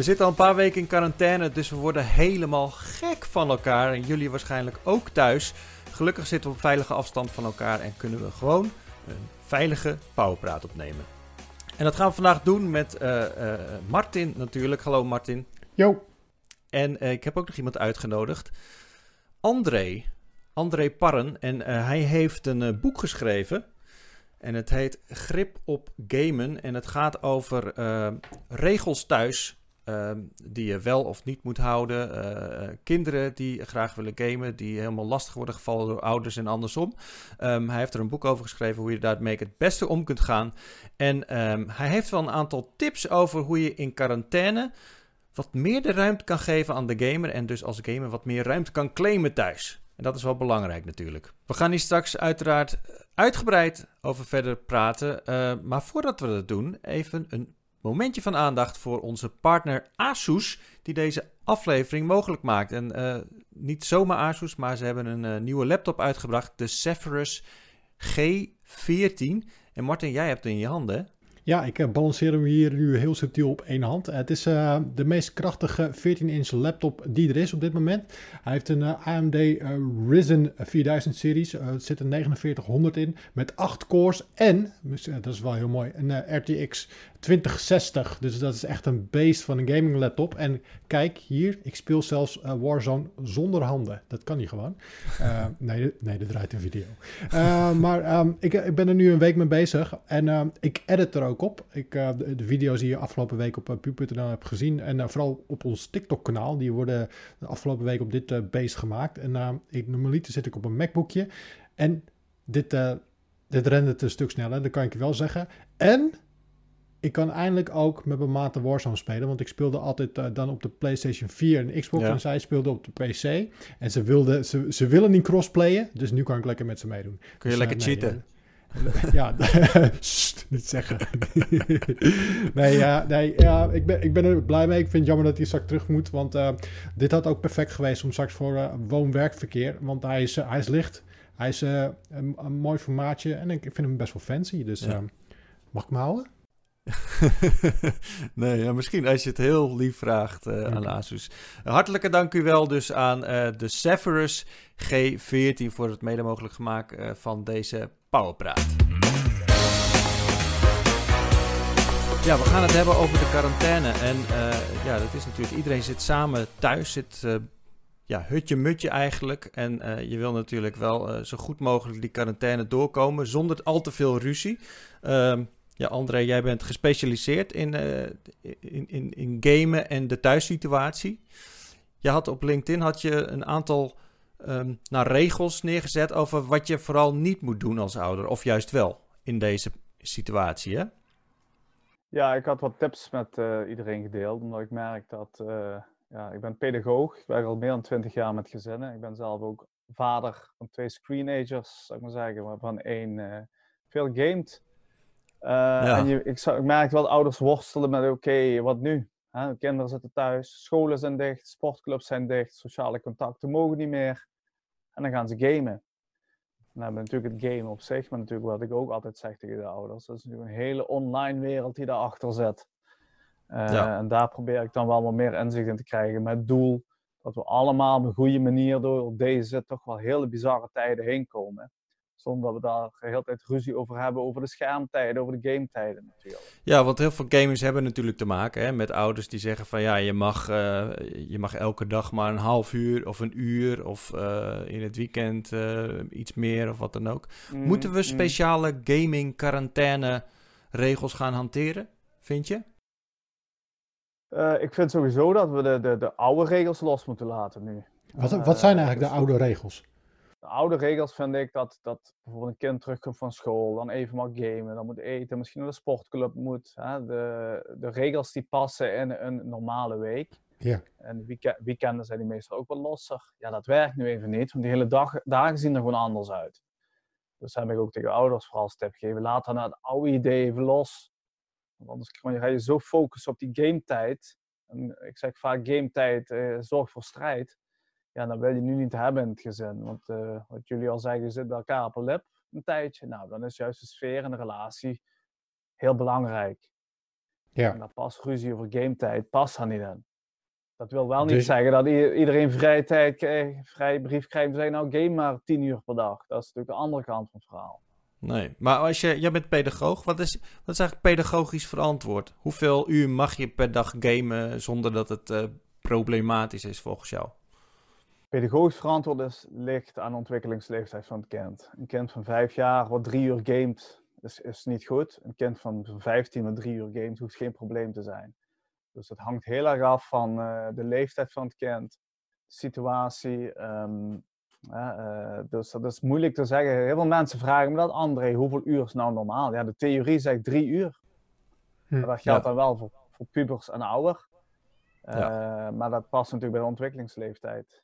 We zitten al een paar weken in quarantaine, dus we worden helemaal gek van elkaar. En jullie waarschijnlijk ook thuis. Gelukkig zitten we op veilige afstand van elkaar en kunnen we gewoon een veilige powerpraat opnemen. En dat gaan we vandaag doen met uh, uh, Martin natuurlijk. Hallo Martin. Yo. En uh, ik heb ook nog iemand uitgenodigd. André. André Parren. En hij heeft een boek geschreven. En het heet Grip op Gamen. En het gaat over regels thuis uh, die je wel of niet moet houden. Uh, kinderen die graag willen gamen, die helemaal lastig worden gevallen door ouders en andersom. Um, hij heeft er een boek over geschreven hoe je daarmee het beste om kunt gaan. En um, hij heeft wel een aantal tips over hoe je in quarantaine wat meer de ruimte kan geven aan de gamer. En dus als gamer wat meer ruimte kan claimen thuis. En dat is wel belangrijk natuurlijk. We gaan hier straks uiteraard uitgebreid over verder praten. Maar voordat we dat doen, even een momentje van aandacht voor onze partner Asus, die deze aflevering mogelijk maakt. En uh, niet zomaar Asus, maar ze hebben een uh, nieuwe laptop uitgebracht, de Zephyrus G14. En Martin, jij hebt het in je handen, ja, ik uh, balanceer hem hier nu heel subtiel op één hand. het is uh, de meest krachtige 14-inch laptop die er is op dit moment. Hij heeft een uh, AMD Ryzen 4000 series. er zit een 4900 in met 8 cores en, dat is wel heel mooi, een RTX 2060. Dus dat is echt een beest van een gaming laptop. En kijk hier, ik speel zelfs uh, Warzone zonder handen. Dat kan niet gewoon. Uh, nee, nee, dat draait een video. Uh, maar um, ik, ik, ben er nu een week mee bezig. En um, ik edit er ook op. Ik, de, de, video's die je afgelopen week op pu.nl hebt gezien. En vooral op ons TikTok kanaal. Die worden de afgelopen week op dit beest gemaakt. En ik, normaliter zit ik op een MacBookje. En dit, dit rendert een stuk sneller. Dat kan ik je wel zeggen. En ik kan eindelijk ook met mijn maat de Warzone spelen. Want ik speelde altijd uh, dan op de PlayStation 4 en Xbox. Ja. En zij speelden op de PC. En ze, wilden, ze, ze willen niet crossplayen. Dus nu kan ik lekker met ze meedoen. Kun je dus, lekker uh, cheaten? Ja, Sst, niet zeggen. nee, ja, nee ja, ik, ben, ik ben er blij mee. Ik vind het jammer dat hij straks terug moet. Want uh, dit had ook perfect geweest om straks voor uh, woon-werkverkeer. Want hij is, hij is licht. Hij is een, een, mooi formaatje. En ik vind hem best wel fancy. Dus ja. mag ik me houden? nee, ja, misschien als je het heel lief vraagt uh, aan Asus. Hartelijke dank u wel dus aan uh, de Zephyrus G14 voor het mede mogelijk maken uh, van deze Powerpraat. Ja, we gaan het hebben over de quarantaine. En ja, dat is natuurlijk, iedereen zit samen thuis, zit ja, hutje-mutje eigenlijk. En je wil natuurlijk wel zo goed mogelijk die quarantaine doorkomen zonder al te veel ruzie. Ehm, ja, André, jij bent gespecialiseerd in, uh, in, in, in gamen en de thuissituatie. Je had op LinkedIn had je een aantal um, nou, regels neergezet over wat je vooral niet moet doen als ouder, of juist wel in deze situatie, hè? Ja, ik had wat tips met uh, iedereen gedeeld, omdat ik merk dat, uh, ja, ik ben pedagoog, ik werk al meer dan twintig jaar met gezinnen. Ik ben zelf ook vader van twee screenagers, zou ik maar zeggen, waarvan één veel gamet. Ja. En je, ik, ik merk wel ouders worstelen met: oké, okay, wat nu? Hè? Kinderen zitten thuis, scholen zijn dicht, sportclubs zijn dicht, sociale contacten mogen niet meer. En dan gaan ze gamen. Dan hebben we natuurlijk het game op zich, maar natuurlijk wat ik ook altijd zeg tegen de ouders: dat is natuurlijk een hele online wereld die daarachter zit. Uh, ja. En daar probeer ik dan wel wat meer inzicht in te krijgen met het doel dat we allemaal op een goede manier door deze toch wel hele bizarre tijden heen komen. Zonder dat we daar de hele tijd ruzie over hebben, over de schermtijden, over de gametijden natuurlijk. Ja, want heel veel gamers hebben natuurlijk te maken hè, met ouders die zeggen van ja, je mag, uh, je mag elke dag maar een half uur of een uur of uh, in het weekend uh, iets meer of wat dan ook. Mm, Moeten we speciale mm. gaming quarantaine regels gaan hanteren, vind je? ik vind sowieso dat we de, de, de oude regels los moeten laten nu. Wat, wat zijn eigenlijk de oude regels? De oude regels vind ik dat, dat bijvoorbeeld een kind terugkomt van school, dan even mag gamen, dan moet eten, misschien naar de sportclub moet. Hè? De, de regels die passen in een normale week. Ja. En week weekenden zijn die meestal ook wel losser. Ja, dat werkt nu even niet, want die hele dag, dagen zien er gewoon anders uit. Dus heb ik ook tegen ouders vooral als tip gegeven. Laat dan het oude idee even los. Want anders ga je zo focussen op die gametijd. En ik zeg vaak gametijd eh, zorgt voor strijd ja, dan wil je nu niet hebben in het gezin. Want uh, wat jullie al zeggen, je zit bij elkaar op een lip een tijdje. Nou, dan is juist de sfeer en de relatie heel belangrijk. Ja. En daar past ruzie over gametijd, past daar niet in. Dat wil wel niet Dus- zeggen dat iedereen vrije tijd krijgt, vrije brief krijgt. Zeg nou, game maar 10 uur per dag. Dat is natuurlijk de andere kant van het verhaal. Nee, maar als je, jij bent pedagoog, wat is, wat is eigenlijk pedagogisch verantwoord? Hoeveel uur mag je per dag gamen zonder dat het eh, problematisch is volgens jou? Pedagogisch verantwoord is, ligt aan de ontwikkelingsleeftijd van het kind. Een kind van 5 jaar wat 3 uur gamet, is, is niet goed. Een kind van 15 wat 3 uur gamet, hoeft geen probleem te zijn. Dus het hangt heel erg af van eh, de leeftijd van het kind, de situatie. ehm, eh, dus dat is moeilijk te zeggen. Heel veel mensen vragen me dat, André, hoeveel uur is nou normaal? Ja, de theorie zegt 3 uur. Hm. Maar dat geldt Ja. dan wel voor, voor pubers en ouder. Ja. Eh, maar dat past natuurlijk bij de ontwikkelingsleeftijd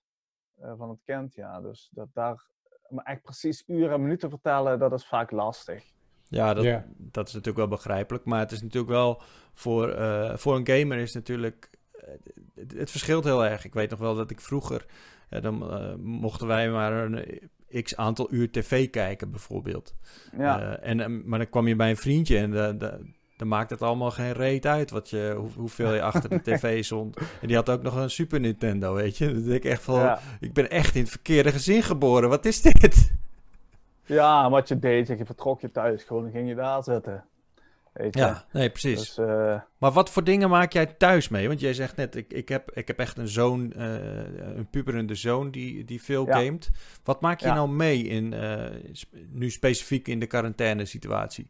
eh, van het kind. Ja. Dus dat daar, maar echt precies uren en minuten vertellen, dat is vaak lastig. Ja, dat, dat is natuurlijk wel begrijpelijk. Maar het is natuurlijk wel voor, eh, voor een gamer is natuurlijk. eh, het, het verschilt heel erg. Ik weet nog wel dat ik vroeger. dan mochten wij maar een x aantal uur tv kijken, bijvoorbeeld. Ja, Eh, en, maar dan kwam je bij een vriendje en de, de, dan maakt het allemaal geen reet uit wat je, hoe, hoeveel je achter de tv stond. En die had ook nog een Super Nintendo, weet je. Denk ik echt van, ja. ik ben echt in het verkeerde gezin geboren. Wat is dit? ja, wat je deed, je vertrok je thuis gewoon, dan ging je daar zitten. Weet je? Ja, nee, precies. Dus, eh, Maar wat voor dingen maak jij thuis mee? Want jij zegt net, ik, ik, heb, ik heb echt een zoon, eh, een puberende zoon die, die veel Ja. gamet. Wat maak je Ja. nou mee in, eh, nu specifiek in de quarantaine situatie?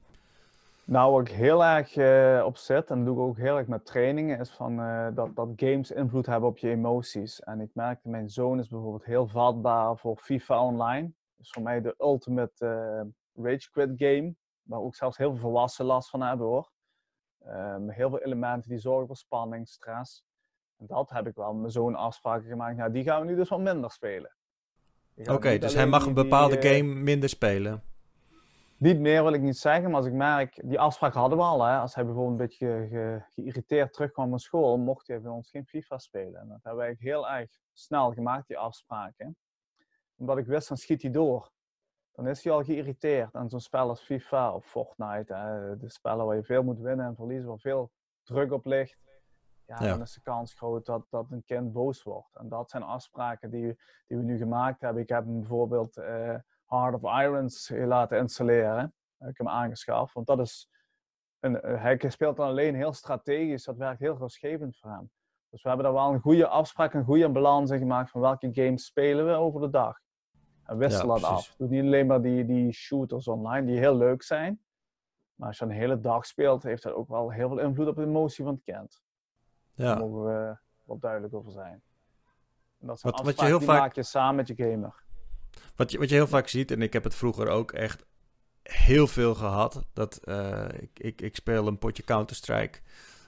Nou, waar ik heel erg eh, op zit, en dat doe ik ook heel erg met trainingen, is van, eh, dat, dat games invloed hebben op je emoties. En ik merkte, mijn zoon is bijvoorbeeld heel vatbaar voor FIFA Online. Dus voor mij de ultimate eh, rage quit game, waar ook zelfs heel veel volwassenen last van hebben hoor. Ehm, heel veel elementen die zorgen voor spanning, stress. En dat heb ik wel met mijn zoon afspraken gemaakt. Nou, die gaan we nu dus wat minder spelen. Oké, dus hij mag een bepaalde game minder spelen. Niet meer wil ik niet zeggen, maar als ik merk, die afspraak hadden we al. Hè? Als hij bijvoorbeeld een beetje ge- ge- geïrriteerd terugkwam van school, mocht hij van ons geen FIFA spelen. En dat hebben wij heel erg snel gemaakt, die afspraken. Omdat ik wist, dan schiet hij door. Dan is hij al geïrriteerd. En zo'n spel als FIFA of Fortnite, hè? de spellen waar je veel moet winnen en verliezen, waar veel druk op ligt. Ja, Ja. dan is de kans groot dat, dat een kind boos wordt. En dat zijn afspraken die, die we nu gemaakt hebben. Ik heb hem bijvoorbeeld eh, Heart of Irons laten installeren. Heb ik hem aangeschaft. Want dat is. Een, eh, hij speelt dan alleen heel strategisch. Dat werkt heel rustgevend voor hem. Dus we hebben daar wel een goede afspraak, een goede balans in gemaakt van welke games spelen we over de dag. En wissel Ja, dat precies. af. Doe niet alleen maar die, die shooters online, die heel leuk zijn. Maar als je een hele dag speelt, heeft dat ook wel heel veel invloed op de emotie van het kind. Daar Ja, mogen we wel duidelijk over zijn. En dat zijn Wat- wat je heel die vaak- maak je samen met je gamer. Wat je, wat je heel vaak ziet, en ik heb het vroeger ook echt heel veel gehad. Dat, eh, ik, ik, ik speel een potje Counter-Strike.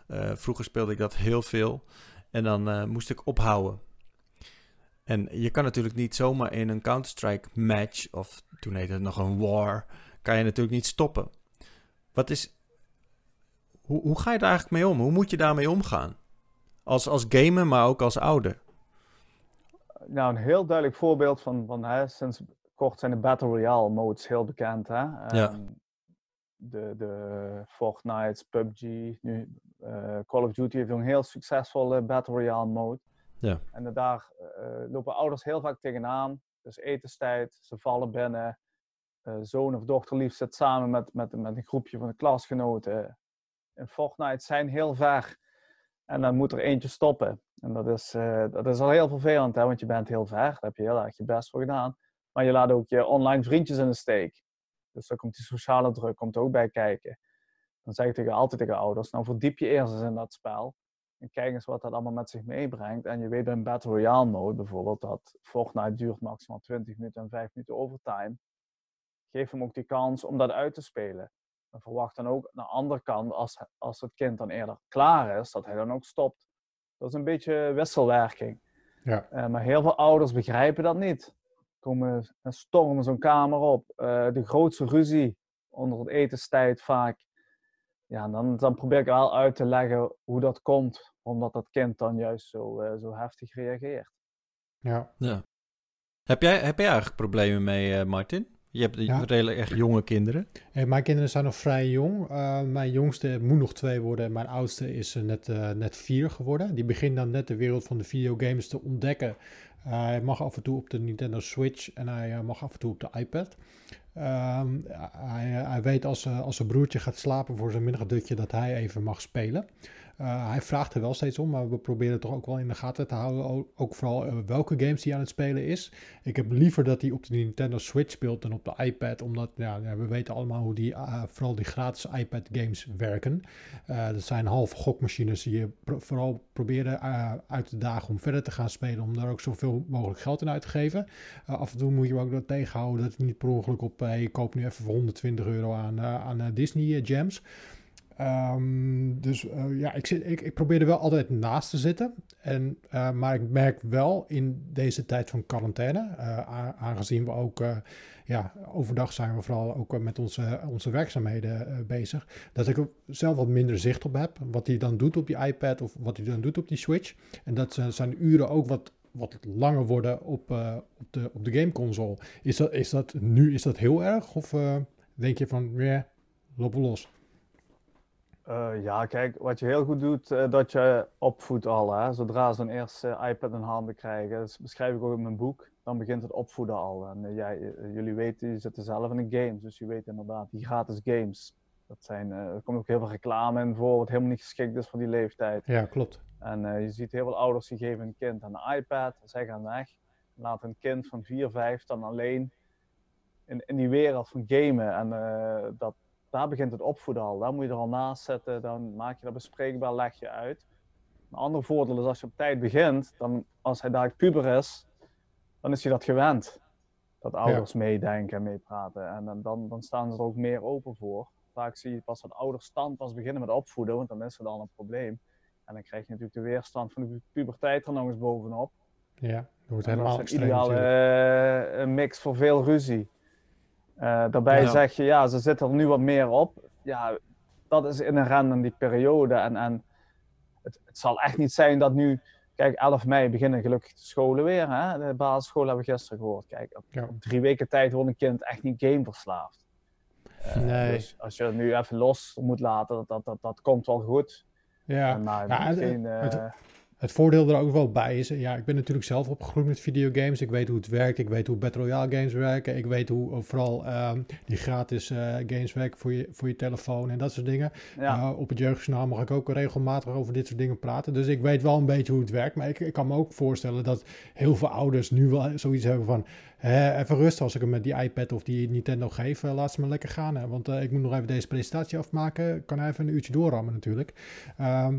Eh, vroeger speelde ik dat heel veel. En dan eh, moest ik ophouden. En je kan natuurlijk niet zomaar in een Counter-Strike match, of toen heette het nog een war, kan je natuurlijk niet stoppen. Wat is. Hoe, hoe ga je daar eigenlijk mee om? Hoe moet je daarmee omgaan? Als, als gamer, maar ook als ouder. Nou, een heel duidelijk voorbeeld van, van hè, sinds kort zijn de Battle Royale modes heel bekend. Hè? Ja. Ehm, de, de Fortnite, PUBG, nu eh, Call of Duty heeft een heel succesvolle Battle Royale mode. Ja. En daar eh, lopen ouders heel vaak tegenaan. Dus etenstijd, ze vallen binnen. eh, zoon of dochter lief zit samen met, met, met een groepje van de klasgenoten in Fortnite, zijn heel ver. En dan moet er eentje stoppen. En dat is, eh, dat is al heel vervelend, hè, want je bent heel ver. Daar heb je heel erg je best voor gedaan. Maar je laat ook je online vriendjes in de steek. Dus daar komt die sociale druk komt ook bij kijken. Dan zeg ik tegen, altijd tegen ouders, nou verdiep je eerst eens in dat spel. En kijk eens wat dat allemaal met zich meebrengt. En je weet een Battle Royale mode bijvoorbeeld dat Fortnite duurt maximaal 20 minuten en 5 minuten overtime. Geef hem ook die kans om dat uit te spelen. En verwacht dan ook aan de andere kant, als, als het kind dan eerder klaar is, dat hij dan ook stopt. Dat is een beetje wisselwerking. Ja. Eh, maar heel veel ouders begrijpen dat niet. Komen en stormen zo'n kamer op. Eh, de grootste ruzie onder het etenstijd vaak. Ja, dan, dan probeer ik wel uit te leggen hoe dat komt. Omdat dat kind dan juist zo, eh, zo heftig reageert. Ja. Ja. Heb jij, heb jij eigenlijk problemen mee, eh, Martin? Je hebt Ja. redelijk echt jonge kinderen. Hey, mijn kinderen zijn nog vrij jong. Uh, mijn jongste moet nog twee worden. En mijn oudste is uh, net, uh, net vier geworden. Die begint dan net de wereld van de videogames te ontdekken. hij mag af en toe op de Nintendo Switch en hij mag af en toe op de iPad. Um, hij, hij, weet als, als zijn broertje gaat slapen voor zijn middagdutje dat hij even mag spelen. Uh, hij vraagt er wel steeds om, maar we proberen toch ook wel in de gaten te houden. Ook, vooral uh, welke games hij aan het spelen is. Ik heb liever dat hij op de Nintendo Switch speelt dan op de iPad. Omdat ja, we weten allemaal hoe die, uh, vooral die gratis iPad games werken. dat zijn halve gokmachines die je vooral proberen uit te dagen om verder te gaan spelen. Om daar ook zoveel mogelijk geld in uit te geven. af en toe moet je ook dat tegenhouden dat je niet per ongeluk op... Hey, ik koop nu even voor 120 euro aan, aan Disney gems. Um, dus uh, ja, ik, zit, ik, ik, probeer er wel altijd naast te zitten. En, uh, maar ik merk wel in deze tijd van quarantaine, uh, aangezien we ook, ja, overdag zijn we vooral ook met onze, onze werkzaamheden bezig, dat ik er zelf wat minder zicht op heb. Wat hij dan doet op die iPad of wat hij dan doet op die Switch. En dat zijn uren ook wat, wat langer worden op, op, de, op de gameconsole. Is dat, is dat nu is dat heel erg? Of denk je van, ja, yeah, lopen los? Uh, ja, kijk, wat je heel goed doet, uh, dat je opvoedt al. Hè? Zodra ze een eerste iPad in handen krijgen, dat beschrijf ik ook in mijn boek, dan begint het opvoeden al. En uh, jij, jullie weten, je zitten zelf in de games, dus je weet inderdaad, die gratis games. Dat zijn, er komt ook heel veel reclame in voor, wat helemaal niet geschikt is voor die leeftijd. Ja, klopt. En je ziet heel veel ouders die geven een kind aan de iPad, zij gaan weg. Laten een kind van 4, 5 dan alleen in, in die wereld van gamen. En dat, daar begint het opvoeden al. Daar moet je er al naast zetten, dan maak je dat bespreekbaar, leg je uit. Een ander voordeel is als je op tijd begint, dan als hij daar puber is, dan is hij dat gewend. Dat ouders ja. meedenken en meepraten. En dan, dan, dan staan ze er ook meer open voor. Vaak zie je pas dat ouders stand pas beginnen met opvoeden, want dan is er dan een probleem. En dan krijg je natuurlijk de weerstand van de puberteit er nog eens bovenop. Ja, dat wordt helemaal Dat is een ideale uh, mix voor veel ruzie. Uh, daarbij Ja. zeg je, ja, ze zitten er nu wat meer op. Ja, dat is inherent in die periode. En, en het, het zal echt niet zijn dat nu... Kijk, 11 mei beginnen gelukkig de scholen weer. Hè? De basisschool hebben we gisteren gehoord. Kijk, op, Ja. op drie weken tijd wordt een kind echt niet gameverslaafd. Eh, Nee. Dus als je het nu even los moet laten, dat, dat, dat, dat komt wel goed. Ja, En, maar Ja, het- geen, eh, het- Het voordeel er ook wel bij is, ja, ik ben natuurlijk zelf opgegroeid met videogames. Ik weet hoe het werkt, ik weet hoe Battle Royale games werken. Ik weet hoe eh, vooral ehm, die gratis eh, games werken voor je, voor je telefoon en dat soort dingen. ja. Uh, op het jeugdjournaal mag ik ook regelmatig over dit soort dingen praten. Dus ik weet wel een beetje hoe het werkt. Maar ik, ik kan me ook voorstellen dat heel veel ouders nu wel zoiets hebben van... Hè, even rustig als ik hem met die iPad of die Nintendo geef. eh, laat ze maar lekker gaan. Hè, want ik moet nog even deze presentatie afmaken. Ik kan even een uurtje doorrammen natuurlijk. Ehm,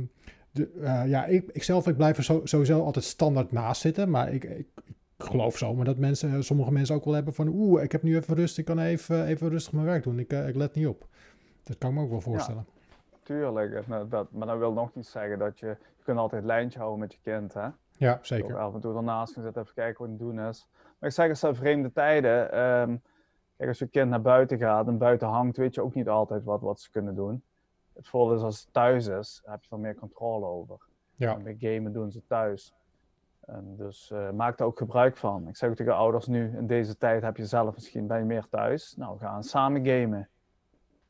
de, eh, ja, ik, ik zelf ik blijf er zo, sowieso altijd standaard naast zitten. Maar ik, ik, ik geloof zomaar dat mensen, sommige mensen ook wel hebben van... Oeh, ik heb nu even rust. Ik kan even, even rustig mijn werk doen. Ik, eh, ik let niet op. Dat kan ik me ook wel voorstellen. Tuurlijk, eh, dat, maar dat wil nog niet zeggen dat je... Je kunt altijd een lijntje houden met je kind, hè? Ja, zeker. af en toe ernaast gaan zitten, even kijken wat het doen is. Maar ik zeg, het zijn vreemde tijden. ehm, kijk, als je kind naar buiten gaat en buiten hangt, weet je ook niet altijd wat, wat ze kunnen doen. Het voordeel is als het thuis is, heb je er meer controle over. Ja. En bij gamen doen ze thuis. En dus eh, maak daar ook gebruik van. Ik zeg ook tegen ouders nu, in deze tijd heb je zelf misschien, ben je meer thuis. Nou, ga eens samen gamen.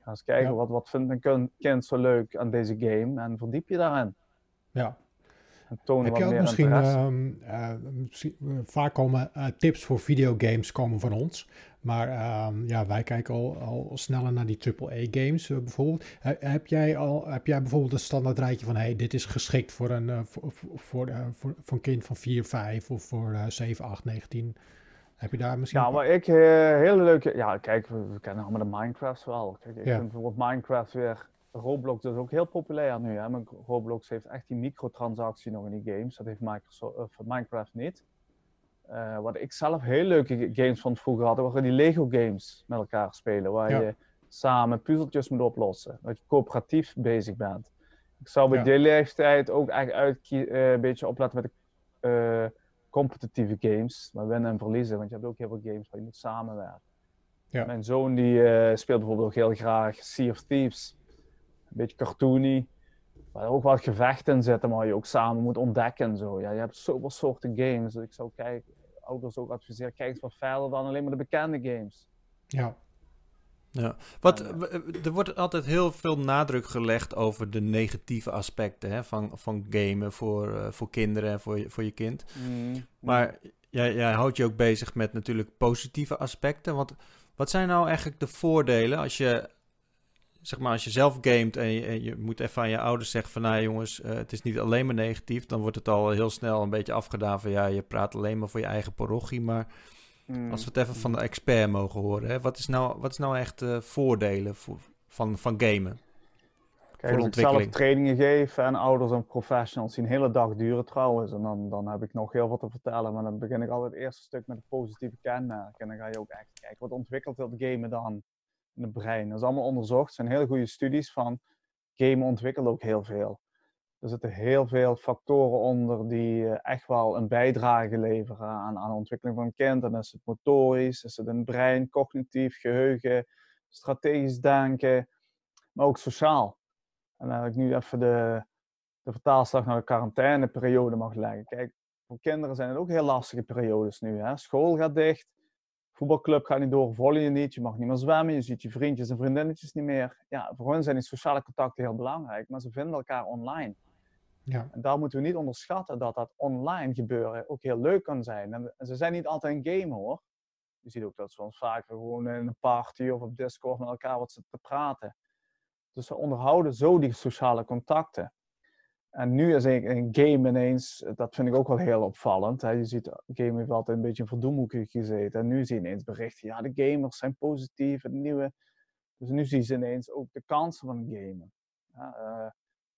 Ga eens kijken, Ja. wat, wat vindt een kin- kind zo leuk aan deze game en verdiep je daarin. Ja. Toon Heb wat je ook meer misschien, ehm, eh, misschien eh, vaak komen eh, tips voor videogames komen van ons. Maar ehm, ja, wij kijken al, al sneller naar die AAA-games bijvoorbeeld. He- heb, jij al, heb jij bijvoorbeeld een standaard rijtje van... hey, dit is geschikt voor een, voor, voor, voor, voor, een kind van 4, 5 of voor eh 7, 8, 19? Heb je daar misschien... Ja, maar ik, eh, hele leuke. Ja, kijk, we, we kennen allemaal de Minecraft wel. Kijk, ik Ja. vind bijvoorbeeld Minecraft weer. Roblox is ook heel populair nu. Hè? Maar Roblox heeft echt die microtransactie nog in die games. Dat heeft Microsoft, of Minecraft niet. Eh, wat ik zelf heel leuke games vond vroeger hadden, waren die Lego games met elkaar spelen. Waar Ja. je samen puzzeltjes moet oplossen. Dat je coöperatief bezig bent. Ik zou bij Ja. die leeftijd ook echt uit een beetje opletten met de eh, competitieve games. Maar winnen en verliezen. Want je hebt ook heel veel games waar je moet samenwerken. Ja. Mijn zoon die eh, speelt bijvoorbeeld ook heel graag Sea of Thieves. Een beetje cartoony. Waar ook wat gevechten in zitten, maar je ook samen moet ontdekken en zo. Ja, je hebt zoveel soorten games. Dus ik zou kijken, ouders ook adviseren, kijk eens wat verder dan alleen maar de bekende games. Ja. Ja. Wat, er wordt altijd heel veel nadruk gelegd over de negatieve aspecten hè, van, van gamen voor, uh, voor kinderen en voor je, voor je kind. Mm. Maar jij, jij houdt je ook bezig met natuurlijk positieve aspecten. Want wat zijn nou eigenlijk de voordelen als je, zeg maar, als je zelf gamet en je, je moet even aan je ouders zeggen van, nou jongens, uh, het is niet alleen maar negatief. Dan wordt het al heel snel een beetje afgedaan van, ja, je praat alleen maar voor je eigen parochie. Maar mm. als we het even van de expert mogen horen, hè, wat, is nou, wat is nou echt uh, voordelen voor, van, van gamen? Kijk, als ik zelf trainingen geef en ouders en professionals die een hele dag duren trouwens, en dan, dan heb ik nog heel wat te vertellen, maar dan begin ik altijd het eerste stuk met een positieve kenmerk. En dan ga je ook echt kijken, wat ontwikkelt dat gamen dan het brein? Dat is allemaal onderzocht, er zijn heel goede studies van, gamen ontwikkelt ook heel veel. Er zitten heel veel factoren onder die eh, echt wel een bijdrage leveren aan, aan de ontwikkeling van een kind. En is het motorisch, is het het brein, cognitief, geheugen, strategisch denken, maar ook sociaal. En dat ik nu even de, de vertaalslag naar de quarantaineperiode mag leggen. Kijk, voor kinderen zijn het ook heel lastige periodes nu. Hè? School gaat dicht, voetbalclub gaat niet door, volley je niet, je mag niet meer zwemmen, je ziet je vriendjes en vriendinnetjes niet meer. Ja, voor hen zijn die sociale contacten heel belangrijk, maar ze vinden elkaar online. Ja. En daar moeten we niet onderschatten dat dat online gebeuren ook heel leuk kan zijn. En, ze zijn niet altijd een game hoor. Je ziet ook dat ze ons vaker gewoon in een party of op Discord met elkaar wat zitten te praten. Dus ze onderhouden zo die sociale contacten. En nu is een game ineens, dat vind ik ook wel heel opvallend. Hè. Je ziet, game altijd een beetje in verdoemhoekje gezeten. En nu zie je ineens berichten, ja, de gamers zijn positief, het nieuwe. Dus nu zien ze ineens ook de kansen van gamen. Ja, uh,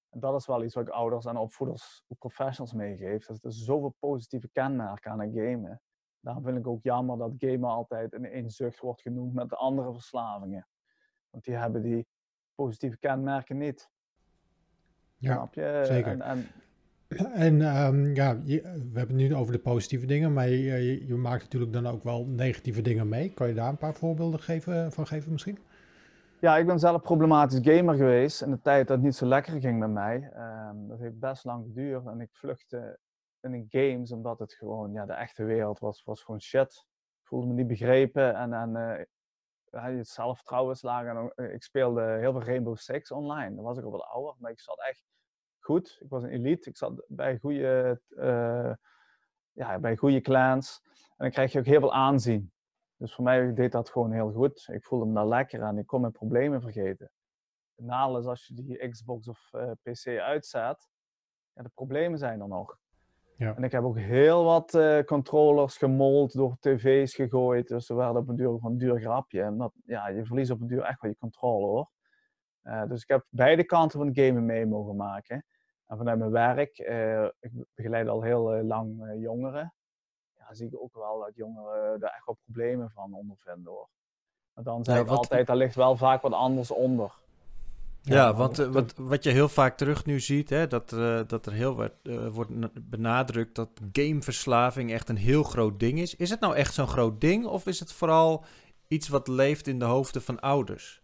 en dat is wel iets wat ik ouders en opvoeders, professionals meegeef. Dat er zoveel positieve kenmerken aan het gamen. Daarom vind ik ook jammer dat gamen altijd in één zucht wordt genoemd met de andere verslavingen. Want die hebben die positieve kenmerken niet. Ja, zeker. En, en, en um, ja, je, we hebben het nu over de positieve dingen, maar je, je, maakt natuurlijk dan ook wel negatieve dingen mee. Kan je daar een paar voorbeelden geven, van geven misschien? Ja, ik ben zelf problematisch gamer geweest in de tijd dat het niet zo lekker ging met mij. Um, dat heeft best lang geduurd en ik vluchtte in de games omdat het gewoon, ja, de echte wereld was, was gewoon shit. Ik voelde me niet begrepen en, en uh, zelfvertrouwen. En eh, ik speelde heel veel Rainbow Six online. Dan was ik al wat ouder, maar ik zat echt goed. Ik was een elite. Ik zat bij goede, uh, ja, bij goede clans. En dan krijg je ook heel veel aanzien. Dus voor mij deed dat gewoon heel goed. Ik voelde me daar lekker aan. Ik kon mijn problemen vergeten. Het nadeel is als je die Xbox of uh, PC uitzet, ja, de problemen zijn er nog. Ja. En ik heb ook heel wat uh, controllers gemold, door tv's gegooid. Dus ze werden op een duur van een duur grapje. En dat, ja, je verliest op een duur echt wel je controle hoor. Uh, dus ik heb beide kanten van het gamen mee mogen maken. En vanuit mijn werk, uh, ik begeleid al heel lang jongeren. Ja, zie ik ook wel dat jongeren daar echt wel problemen van ondervinden hoor. Maar dan zeg ja, ik altijd, daar ligt wel vaak wat anders onder. Ja, want eh, wat, wat je heel vaak terug nu ziet, hè, dat, uh, dat er heel wat uh, wordt benadrukt dat gameverslaving echt een heel groot ding is. Is het nou echt zo'n groot ding of is het vooral iets wat leeft in de hoofden van ouders?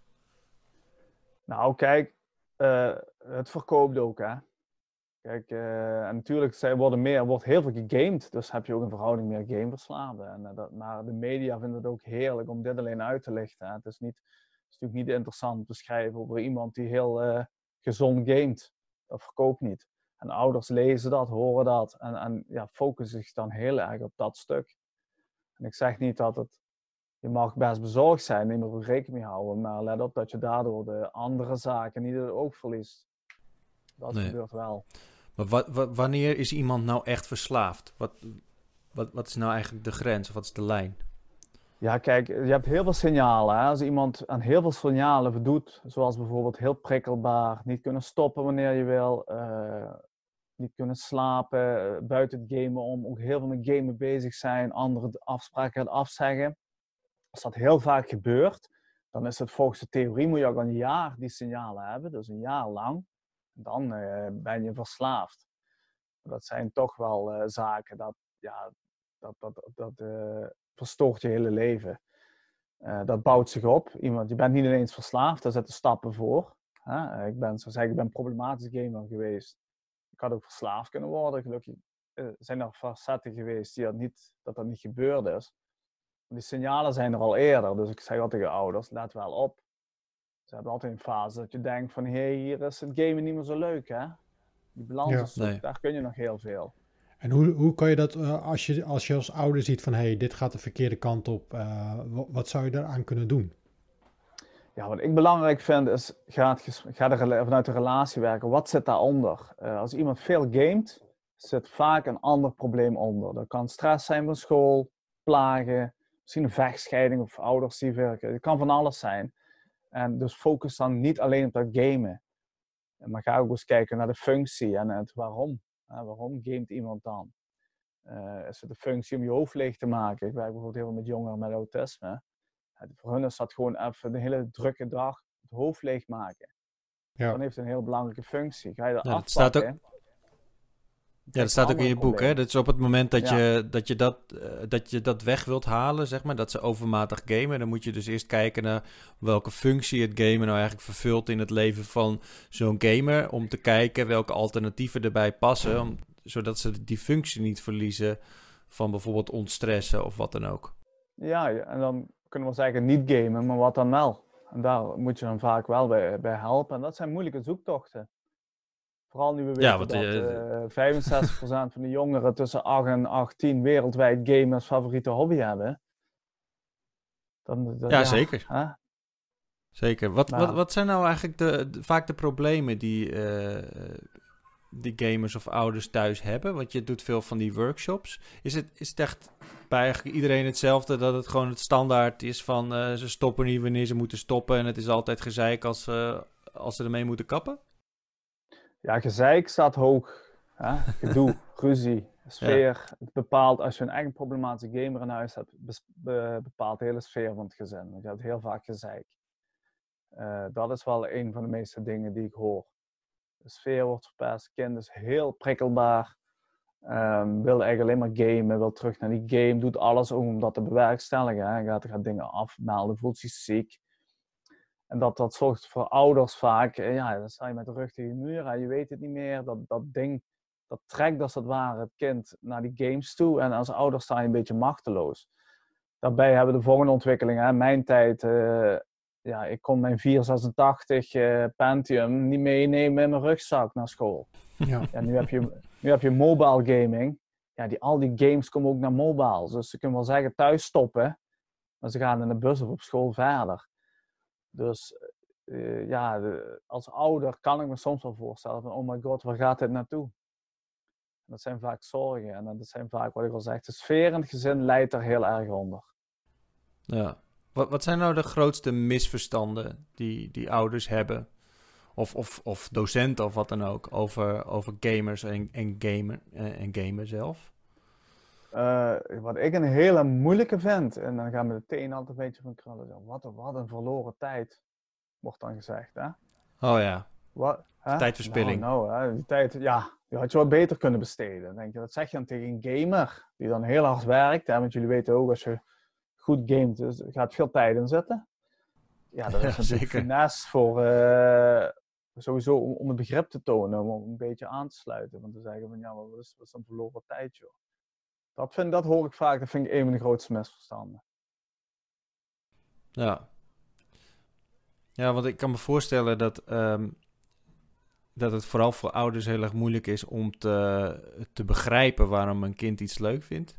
Nou, kijk, het verkoopt ook, hè. Kijk, en natuurlijk zij worden meer, wordt heel veel gegamed, dus heb je ook een verhouding meer gameverslaafden. En, dat, maar de media vinden het ook heerlijk om dit alleen uit te lichten. Hè. Het is niet is natuurlijk niet interessant te schrijven over iemand die heel uh, gezond gamet. Dat verkoopt niet. En ouders lezen dat, horen dat en, en ja, focussen zich dan heel erg op dat stuk. En ik zeg niet dat het, je mag best bezorgd zijn, neem er rekening mee houden, maar let op dat je daardoor de andere zaken niet het oog verliest. Dat gebeurt wel. Maar wat, wanneer is iemand nou echt verslaafd? Wat, wat, wat is nou eigenlijk de grens of wat is de lijn? Ja, kijk, je hebt heel veel signalen. Hè? Als iemand aan heel veel signalen voldoet, zoals bijvoorbeeld heel prikkelbaar, niet kunnen stoppen wanneer je wil, uh, niet kunnen slapen, uh, buiten het gamen om, ook heel veel met gamen bezig zijn, andere afspraken afzeggen. Als dat heel vaak gebeurt, dan is het volgens de theorie moet je ook een jaar die signalen hebben, dus een jaar lang. Dan uh, ben je verslaafd. Dat zijn toch wel zaken dat, ja, dat, dat, dat, verstoort je hele leven. Uh, dat bouwt zich op. Iemand, je bent niet ineens verslaafd, daar zetten stappen voor. Uh, ik ben, zo zeggen, ik ben problematisch gamer geweest. Ik had ook verslaafd kunnen worden. Gelukkig uh, zijn er facetten geweest die dat, niet, dat dat niet gebeurd is. Die signalen zijn er al eerder, dus ik zeg altijd tegen ouders, let wel op. Ze hebben altijd een fase dat je denkt van, hé, hey, hier is het gamen niet meer zo leuk, hè? Die balans, Ja. daar kun je nog heel veel. En hoe, hoe kan je dat, eh, als, je, als je als ouder ziet van hé, hey, dit gaat de verkeerde kant op, eh, wa- wat zou je daaraan kunnen doen? Ja, wat ik belangrijk vind is, ga, het ga vanuit de relatie werken. Wat zit daaronder? Eh als iemand veel gamet, zit vaak een ander probleem onder. Dat kan stress zijn van school, plagen, misschien een vechtscheiding of ouders die werken. Het kan van alles zijn. En dus focus dan niet alleen op dat gamen. Maar ga ook eens kijken naar de functie en het waarom. Eh, waarom gamet iemand dan? Eh, is het de functie om je hoofd leeg te maken? Ik werk bijvoorbeeld heel veel met jongeren met autisme. Ja, voor hun is dat gewoon even een hele drukke dag het hoofd leegmaken. Ja. Dan heeft het een heel belangrijke functie. Ga je dat Ja, dat staat afpakken? Ja, dat staat ook in je boek, hè? Dus op het moment dat, Ja. je, dat, je dat, eh, dat je dat weg wilt halen, zeg maar, dat ze overmatig gamen, dan moet je dus eerst kijken naar welke functie het gamen nou eigenlijk vervult in het leven van zo'n gamer, om te kijken welke alternatieven erbij passen, om, zodat ze die functie niet verliezen van bijvoorbeeld ontstressen of wat dan ook. Ja, ja, en dan kunnen we zeggen niet gamen, maar wat dan wel? En daar moet je dan vaak wel bij, bij helpen. En dat zijn moeilijke zoektochten. Vooral nu we weten Ja, dat eh, eh 65% van de jongeren tussen 8 en 18 wereldwijd gamen als favoriete hobby hebben. Dan, dan- Ja, zeker. Zeker. Wat, Nou. wat, wat zijn nou eigenlijk de, de- vaak de problemen die, eh, die gamers of ouders thuis hebben? Want je doet veel van die workshops. Is het, is het echt bij eigenlijk iedereen hetzelfde dat het gewoon het standaard is van eh, ze stoppen niet wanneer ze moeten stoppen en het is altijd gezeik als, eh, als ze ermee moeten kappen? Ja, gezeik staat hoog. Hè? Gedoe, ruzie, sfeer. Het bepaalt, als je een eigen problematische gamer in huis hebt, bepaalt de hele sfeer van het gezin. Want je hebt heel vaak gezeik. Eh, dat is wel een van de meeste dingen die ik hoor. De sfeer wordt verpest, kind is heel prikkelbaar. Ehm, wil eigenlijk alleen maar gamen, wil terug naar die game, doet alles om dat te bewerkstelligen. Hè? Gaat, gaat dingen afmelden, voelt zich ziek. En dat, dat zorgt voor ouders vaak, eh, ja, dan sta je met de rug tegen de muur en je weet het niet meer. Dat, dat ding, dat trekt als het ware het kind naar die games toe. En als ouder sta je een beetje machteloos. Daarbij hebben we de volgende ontwikkelingen. Hè. Mijn tijd, eh, ja, ik kon mijn 486 eh, Pentium niet meenemen in mijn rugzak naar school. Ja. Ja, nu heb je, nu heb je mobile gaming. Ja, die, al die games komen ook naar mobile. Dus ze kunnen wel zeggen thuis stoppen. Maar ze gaan in de bus of op school verder. Dus eh, ja, als ouder kan ik me soms wel voorstellen van, oh my god, waar gaat dit naartoe? En dat zijn vaak zorgen. En dat zijn vaak, wat ik al zeg, de sfeer in het gezin leidt er heel erg onder. Ja. Wat, wat zijn nou de grootste misverstanden die, die ouders hebben? Of, of, of docenten of wat dan ook over, over gamers en, en, gamer, en, en gamen zelf? Eh, wat ik een hele moeilijke vind, en dan gaan we meteen altijd een beetje van krullen. zo, Wat, een- wat een verloren tijd, wordt dan gezegd. Hè? Oh ja, Wat, hè? Tijdverspilling. Nou, nou hè, die tijd, ja, die had je wat beter kunnen besteden. Dan Denk je, dat zeg je dan tegen een gamer die dan heel hard werkt. Hè? Want jullie weten ook, als je goed gamet, dus gaat veel tijd in zitten. Ja, dat is Ja, natuurlijk finesse voor, eh, sowieso om, om het begrip te tonen, om een beetje aan te sluiten. Want te zeggen van, ja, maar wat is, wat is dan verloren tijd, joh. Dat, vind, dat hoor ik vaak, dat vind ik een van de grootste misverstanden. ja. Ja, want ik kan me voorstellen dat, ehm, dat het vooral voor ouders heel erg moeilijk is om te, te begrijpen waarom een kind iets leuk vindt.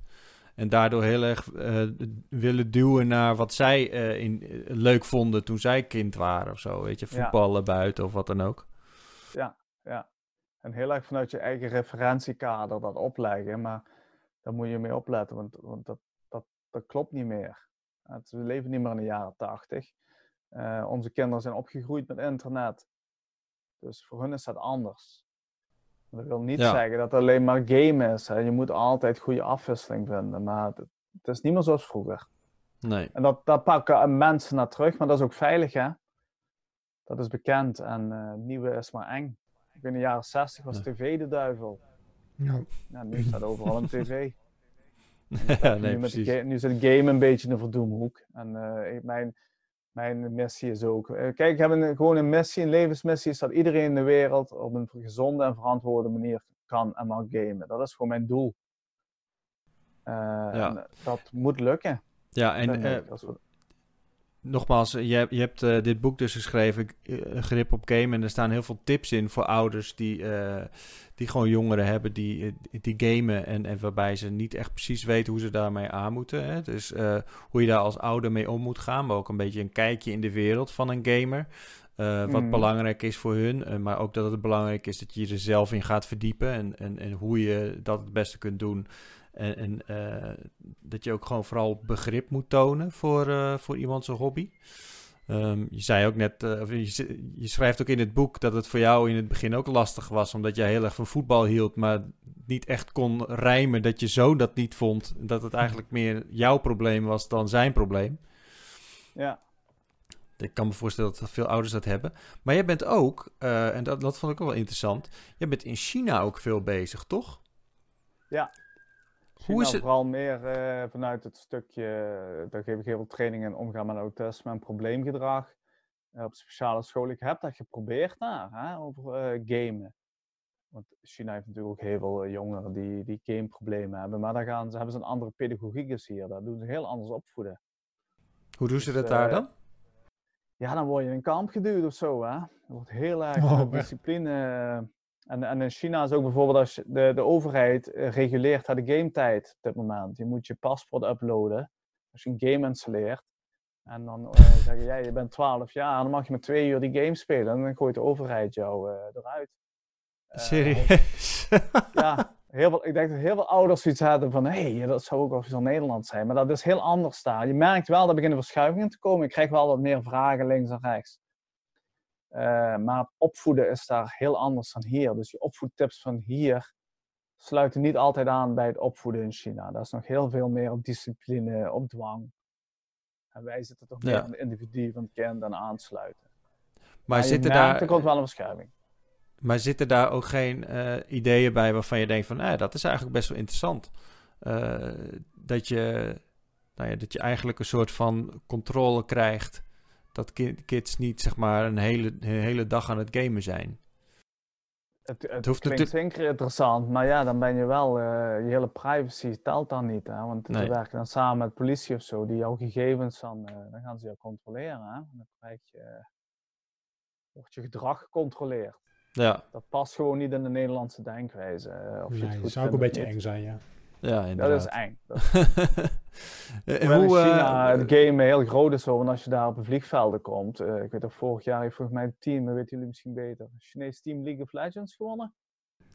En daardoor heel erg eh, willen duwen naar wat zij eh, in, eh, leuk vonden toen zij kind waren of zo. Weet je, Ja. voetballen buiten of wat dan ook. En heel erg vanuit je eigen referentiekader dat opleggen, maar daar moet je mee opletten, want, want dat, dat, dat klopt niet meer. Het, we leven niet meer in de jaren tachtig. Eh, onze kinderen zijn opgegroeid met internet. Dus voor hun is dat anders. Dat wil niet Ja. zeggen dat het alleen maar game is. Hè. Je moet altijd goede afwisseling vinden, maar het, het is niet meer zoals vroeger. Nee. En dat, dat pakken mensen naar terug, maar dat is ook veilig, hè? Dat is bekend en het nieuwe is maar eng. In de jaren 60 was Ja. tv de duivel. Ja. Ja, nu staat overal een tv. nee, nu, met de ga- nu zit game een beetje in de verdoemhoek. En eh, ik- mijn, mijn missie is ook. eh, kijk, ik heb een, gewoon een missie, een levensmissie, is dat iedereen in de wereld op een gezonde en verantwoorde manier kan en mag gamen. Dat is gewoon mijn doel. Eh, Ja. en dat moet lukken. Ja, en Nee, nee, eh, dat is wat- nogmaals, je, hebt- je hebt eh, dit boek dus geschreven, eh, Grip op Game. En er staan heel veel tips in voor ouders die, eh, die gewoon jongeren hebben die, die gamen. En, en waarbij ze niet echt precies weten hoe ze daarmee aan moeten. Hè? Dus hoe je daar als ouder mee om moet gaan. Maar ook een beetje een kijkje in de wereld van een gamer. Wat Mhm. belangrijk is voor hun. maar ook dat het belangrijk is dat je er zelf in gaat verdiepen. En, en, en hoe je dat het beste kunt doen. En, en eh, dat je ook gewoon vooral begrip moet tonen voor, eh, voor iemand zijn hobby. Ehm, je zei ook net, eh, of je, je schrijft ook in het boek dat het voor jou in het begin ook lastig was, omdat jij heel erg van voetbal hield, maar niet echt kon rijmen dat je zo dat niet vond. Dat het eigenlijk meer jouw probleem was dan zijn probleem. Ja, Ik kan me voorstellen dat veel ouders dat hebben. Maar jij bent ook, en dat, dat vond ik ook wel interessant, jij bent in China ook veel bezig, toch? China is het- Vooral meer eh, vanuit het stukje, eh, daar geef ik heel veel training in omgaan met autisme en probleemgedrag. eh, op speciale school. Ik heb dat geprobeerd daar, hè, over eh, gamen. Want China heeft natuurlijk ook heel veel jongeren die, die gameproblemen hebben. Maar daar gaan ze, hebben ze een andere pedagogiek is hier. Daar doen ze heel anders opvoeden. Hoe doen ze Dus, dat daar dan? Ja, dan word je in een kamp geduwd of zo, hè. Er wordt heel erg Oh, discipline. En, en in China is ook bijvoorbeeld als je- de, de overheid eh, reguleert haar de gametijd op dit moment. Je moet je paspoort uploaden als je een game installeert. En dan eh, zeggen jij, je bent 12 jaar, dan mag je maar twee uur die game spelen. En dan gooit de overheid jou eh, eruit. Serieus? ja, heel veel, ik denk dat heel veel ouders zoiets hadden van, hé, hey, dat zou ook wel Nederland zijn. Maar dat is heel anders daar. Je merkt wel, dat beginnen verschuivingen te komen. Ik krijg wel wat meer vragen links en rechts. Eh, maar opvoeden is daar heel anders dan hier. Dus je opvoedtips van hier sluiten niet altijd aan bij het opvoeden in China. Dat is nog heel veel meer op discipline, op dwang. En wij zitten toch meer Ja. aan het individu van het kind en aansluiten. maar, je zitten daar, er komt wel een verschuiving. maar zitten daar ook geen eh, ideeën bij waarvan je denkt van, ja, dat is eigenlijk best wel interessant. Eh, dat, je, nou ja, dat je eigenlijk een soort van controle krijgt. Dat ki- kids niet zeg maar een hele, een hele dag aan het gamen zijn. Het, het, hoeft klinkt zeker interessant, maar ja, dan ben je wel, eh, je hele privacy telt dan niet. Hè? Want Nee. we werken dan samen met politie of zo, die jouw gegevens dan, eh, dan gaan ze jou controleren. Hè? Dan krijg je, wordt je gedrag gecontroleerd. Ja, Dat past gewoon niet in de Nederlandse denkwijze. eh, Of je het Nee, goed dat zou ook een beetje niet. eng zijn, ja. ja Dat inderdaad. is eng. Dat en in hoe, China eh, het game heel groot is, hoor, want als je daar op een vliegvelden komt, eh, ik weet dat vorig jaar heeft volgens mij een team, dat weten jullie misschien beter, een Chinees team League of Legends gewonnen.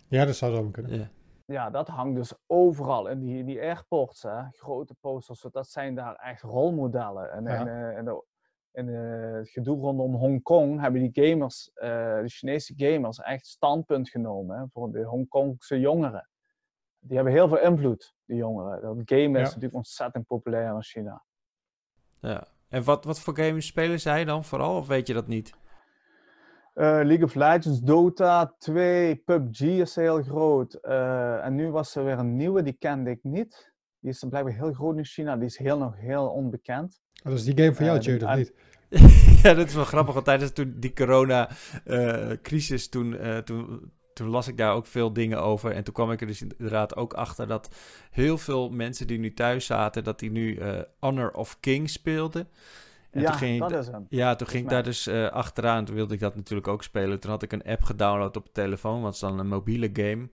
Ja, dat zou zo kunnen. ja. Ja, dat hangt dus overal in die, in die airports, hè, grote posters, dat zijn daar echt rolmodellen. En, Ja. en, eh, en, de- en eh, het gedoe rondom Hongkong hebben die gamers, eh, de Chinese gamers, echt standpunt genomen hè, voor de Hongkongse jongeren. Die hebben heel veel invloed, die jongeren. Dat gamen Ja. is natuurlijk ontzettend populair in China. ja. En wat, wat voor games spelen zij dan vooral, of weet je dat niet? Eh, League of Legends, Dota 2, PUBG is heel groot. Eh, en nu was er weer een nieuwe, die kende ik niet. Die is dan blijkbaar heel groot in China, die is heel nog heel onbekend. Oh, dat is die game van jou, Eh, Jared, de- of niet? ja, dat is wel grappig, want tijdens toen die corona-crisis, toen, eh, toen, toen las ik daar ook veel dingen over. En toen kwam ik er dus inderdaad ook achter dat heel veel mensen die nu thuis zaten, dat die nu eh, Honor of King speelden. En ja, toen ging dat da- is hem. ja, toen ging ik daar dus eh, achteraan. Toen wilde ik dat natuurlijk ook spelen. Toen had ik een app gedownload op de telefoon, want het is dan een mobiele game.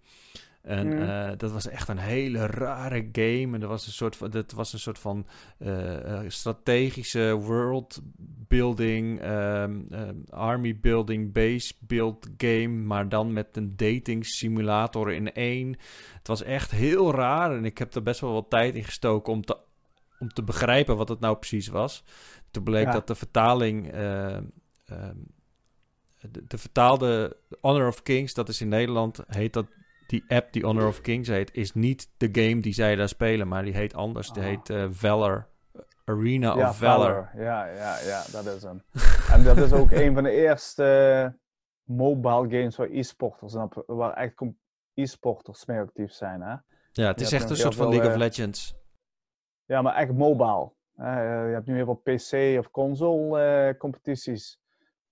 En Mm. eh, dat was echt een hele rare game. En dat was een soort van, dat was een soort van eh, eh, strategische world building, ehm, army building, base build game. Maar dan met een dating simulator in één. Het was echt heel raar. En ik heb er best wel wat tijd in gestoken om te, om te begrijpen wat het nou precies was. Toen bleek Ja. dat de vertaling. de, de vertaalde Honor of Kings, dat is in Nederland, heet dat die app die Honor of Kings heet, is niet de game die zij daar spelen, maar die heet anders. Die Ah. heet eh, Valor. Arena ja, of Valor. Ja, ja, ja, dat is hem. en dat is ook een van de eerste eh, mobile games waar e-sporters, waar echt e-sporters mee actief zijn. Hè? Ja, het is echt een soort van League of eh, Legends. Ja, maar echt mobile. Je hebt nu heel veel PC- of console-competities.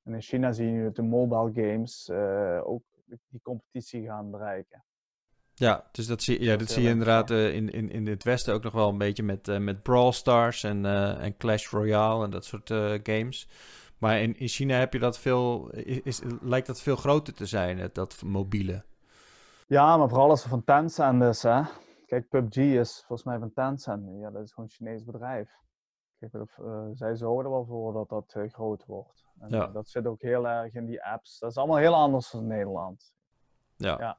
en in China zie je nu dat de mobile games ook die competitie gaan bereiken. Ja, dus dat zie, ja, Dat zie je inderdaad eh, in, in, in het Westen ook nog wel een beetje met, eh, met Brawl Stars en, eh, en Clash Royale en dat soort games. Maar in, in China heb je dat veel, is, is- lijkt dat veel groter te zijn, dat mobiele. Ja, maar vooral als het van Tencent is, hè. Kijk, PUBG is volgens mij van Tencent. Ja, dat is gewoon een Chinees bedrijf. Kijk, eh, zij zorgen er wel voor dat dat groot wordt. En Ja. dat zit ook heel erg in die apps. Dat is allemaal heel anders dan Nederland. Ja. Ja.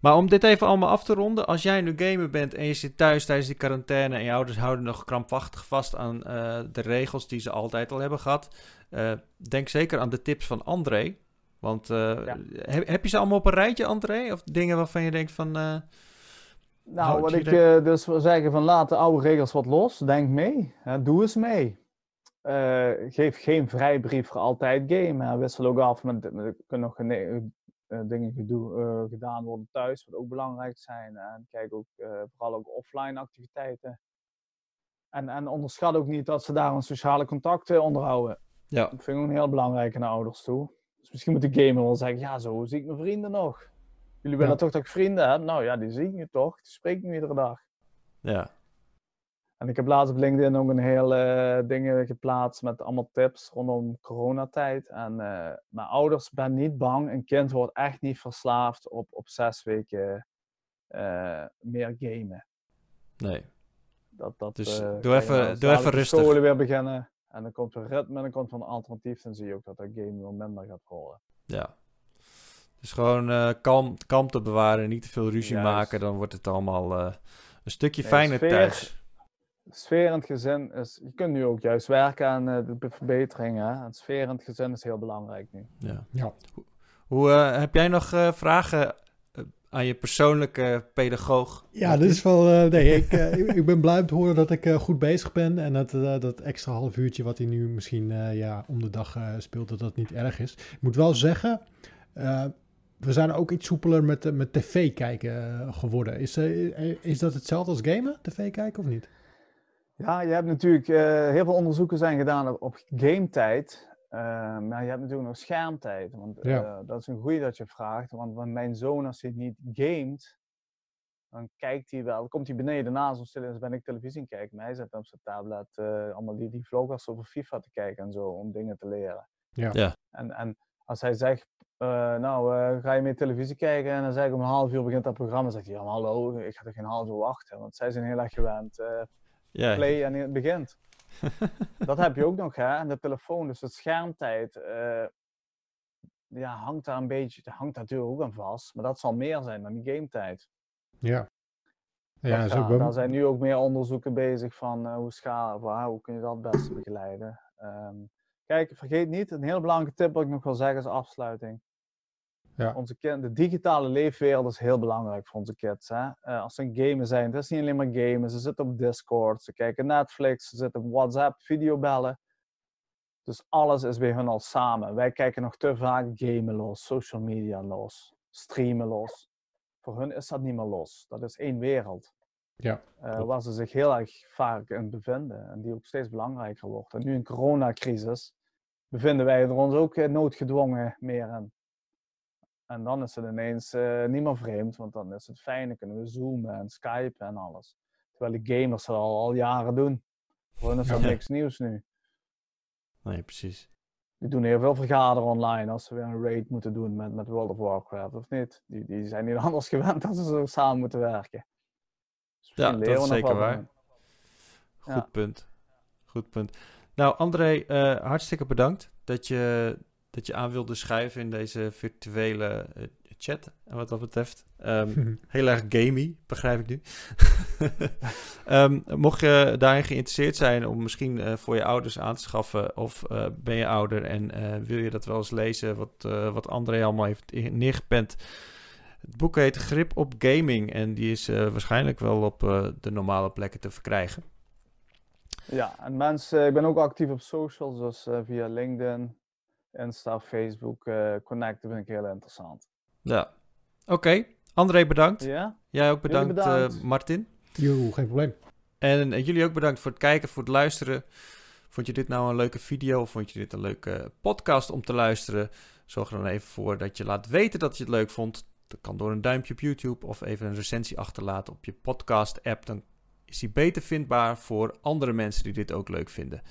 Maar om dit even allemaal af te ronden, als jij nu gamer bent en je zit thuis tijdens die quarantaine en je ouders houden nog krampachtig vast aan eh, de regels die ze altijd al hebben gehad, eh, denk zeker aan de tips van André. Want eh, Ja. heb, heb je ze allemaal op een rijtje, André? Of dingen waarvan je denkt van... Nou, wat ik dus wil zeggen van laat de oude regels wat los. Denk mee. Hè, doe eens mee. Eh, geef geen vrijbrief voor altijd gamen. hè. Wissel ook af met, er kunnen nog gene- eh, dingen gedoe- eh, gedaan worden thuis, wat ook belangrijk zijn. En kijk ook eh, vooral ook offline activiteiten. En, en onderschat ook niet dat ze daar een sociale contacten onderhouden. ja, Dat vind ik ook heel belangrijk naar ouders toe. Dus misschien moet de gamer wel zeggen, ja, zo zie ik mijn vrienden nog. Jullie willen Ja. toch dat ik vrienden heb? Nou ja, die zie ik nu toch. Die spreek ik nu iedere dag. ja, En ik heb laatst op LinkedIn ook een heel eh dingen geplaatst met allemaal tips rondom coronatijd. En eh mijn ouders, ben niet bang. Een kind wordt echt niet verslaafd op, op zes weken eh, meer gamen. nee. Dat, dat, Dus eh, doe even- en als doe even de rustig. scholen weer beginnen. En dan komt er ritme en dan komt er een alternatief. Dan zie je ook dat dat game wel minder gaat worden. Ja. Dus gewoon eh kalm, kalmte bewaren, niet te veel ruzie Juist. maken. Dan wordt het allemaal eh, een stukje Nee, fijner thuis. Sfeer in het gezin is... Je kunt nu ook juist werken aan eh, de verbeteringen. Hè? Het sfeer in het gezin is heel belangrijk nu. Ja. Ja. Hoe, eh, heb jij nog eh, vragen aan je persoonlijke pedagoog? Ja, dit is wel. eh, nee, ik, ik- ben blij om te horen dat ik eh, goed bezig ben. En dat, eh, dat extra half uurtje wat hij nu misschien eh, ja, om de dag eh, speelt, dat dat niet erg is. Ik moet wel zeggen, eh, we zijn ook iets soepeler met, met tv kijken geworden. Is, eh, is dat hetzelfde als gamen, tv kijken of niet? Ja, je hebt natuurlijk... eh, heel veel onderzoeken zijn gedaan op, op gametijd. Eh, maar je hebt natuurlijk nog schermtijd. Want Ja. eh, dat is een goeie dat je vraagt. Want, want mijn zoon, als hij niet gamet... Dan kijkt hij wel, dan komt hij beneden naast ons zitten en ben ik televisie aan het kijken. Maar hij zit op zijn tablet eh, allemaal die, die vloggers over FIFA te kijken en zo, om dingen te leren. Ja. Ja. En, en als hij zegt, eh, nou, eh, ga je mee televisie kijken? En dan zeg ik om een half uur begint dat programma. Dan zegt hij, ja, hallo, ik ga er geen half uur wachten. Want zij zijn heel erg gewend. eh, Ja, play en het begint. dat heb je ook nog, hè? En de telefoon, dus het schermtijd. eh, ja, hangt daar een beetje, hangt daar natuurlijk ook aan vast. Maar dat zal meer zijn dan die gametijd. Ja. Ja, gaat. Daar zijn nu ook meer onderzoeken bezig van eh, hoe schaal, hoe kun je dat het beste begeleiden. Ehm, kijk, vergeet niet, een heel belangrijke tip wat ik nog wil zeggen is afsluiting. Ja. Onze kind, de digitale leefwereld is heel belangrijk voor onze kids. Hè? Eh, als ze een gamer zijn, het is niet alleen maar gamen. Ze zitten op Discord, ze kijken Netflix, ze zitten op WhatsApp, videobellen. Dus alles is bij hun al samen. Wij kijken nog te vaak gamen los, social media los, streamen los. Voor hun is dat niet meer los. Dat is één wereld. Ja, eh, waar ze zich heel erg vaak in bevinden. En die ook steeds belangrijker wordt. En nu in coronacrisis bevinden wij er ons ook eh, noodgedwongen meer in. En dan is het ineens eh, niet meer vreemd, want dan is het fijn. Dan kunnen we zoomen en skypen en alles. Terwijl de gamers dat al, al jaren doen. Hen is dat Ja. niks nieuws nu. nee, precies. Die doen heel veel vergaderen online als ze weer een raid moeten doen met, met World of Warcraft, of niet? Die, die zijn niet anders gewend dat ze zo samen moeten werken. Dus Ja, dat is zeker waar. Goed Ja. punt. Goed punt. Nou, André, eh, hartstikke bedankt dat je, dat je aan wilde schuiven in deze virtuele eh, chat. En wat dat betreft. Ehm, heel erg gamey, begrijp ik nu. Ehm, mocht je daarin geïnteresseerd zijn om misschien eh, voor je ouders aan te schaffen, of eh, ben je ouder en eh, wil je dat wel eens lezen, wat, eh, wat André allemaal heeft neergepend. Het boek heet Grip op Gaming en die is eh, waarschijnlijk wel op eh, de normale plekken te verkrijgen. Ja, en mensen, ik ben ook actief op socials, dus eh, via LinkedIn, Insta, Facebook, eh connecten vind ik heel interessant. Ja. Oké, André bedankt. Ja? Jij ook bedankt, bedankt. eh, Martin. Jo, geen probleem. En eh, jullie ook bedankt voor het kijken, voor het luisteren. Vond je dit nou een leuke video of vond je dit een leuke podcast om te luisteren? Zorg er dan even voor dat je laat weten dat je het leuk vond. Dat kan door een duimpje op YouTube of even een recensie achterlaten op je podcast-app. Dan is die beter vindbaar voor andere mensen die dit ook leuk vinden.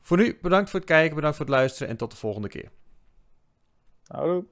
Voor nu, bedankt voor het kijken, bedankt voor het luisteren en tot de volgende keer. Houdoe.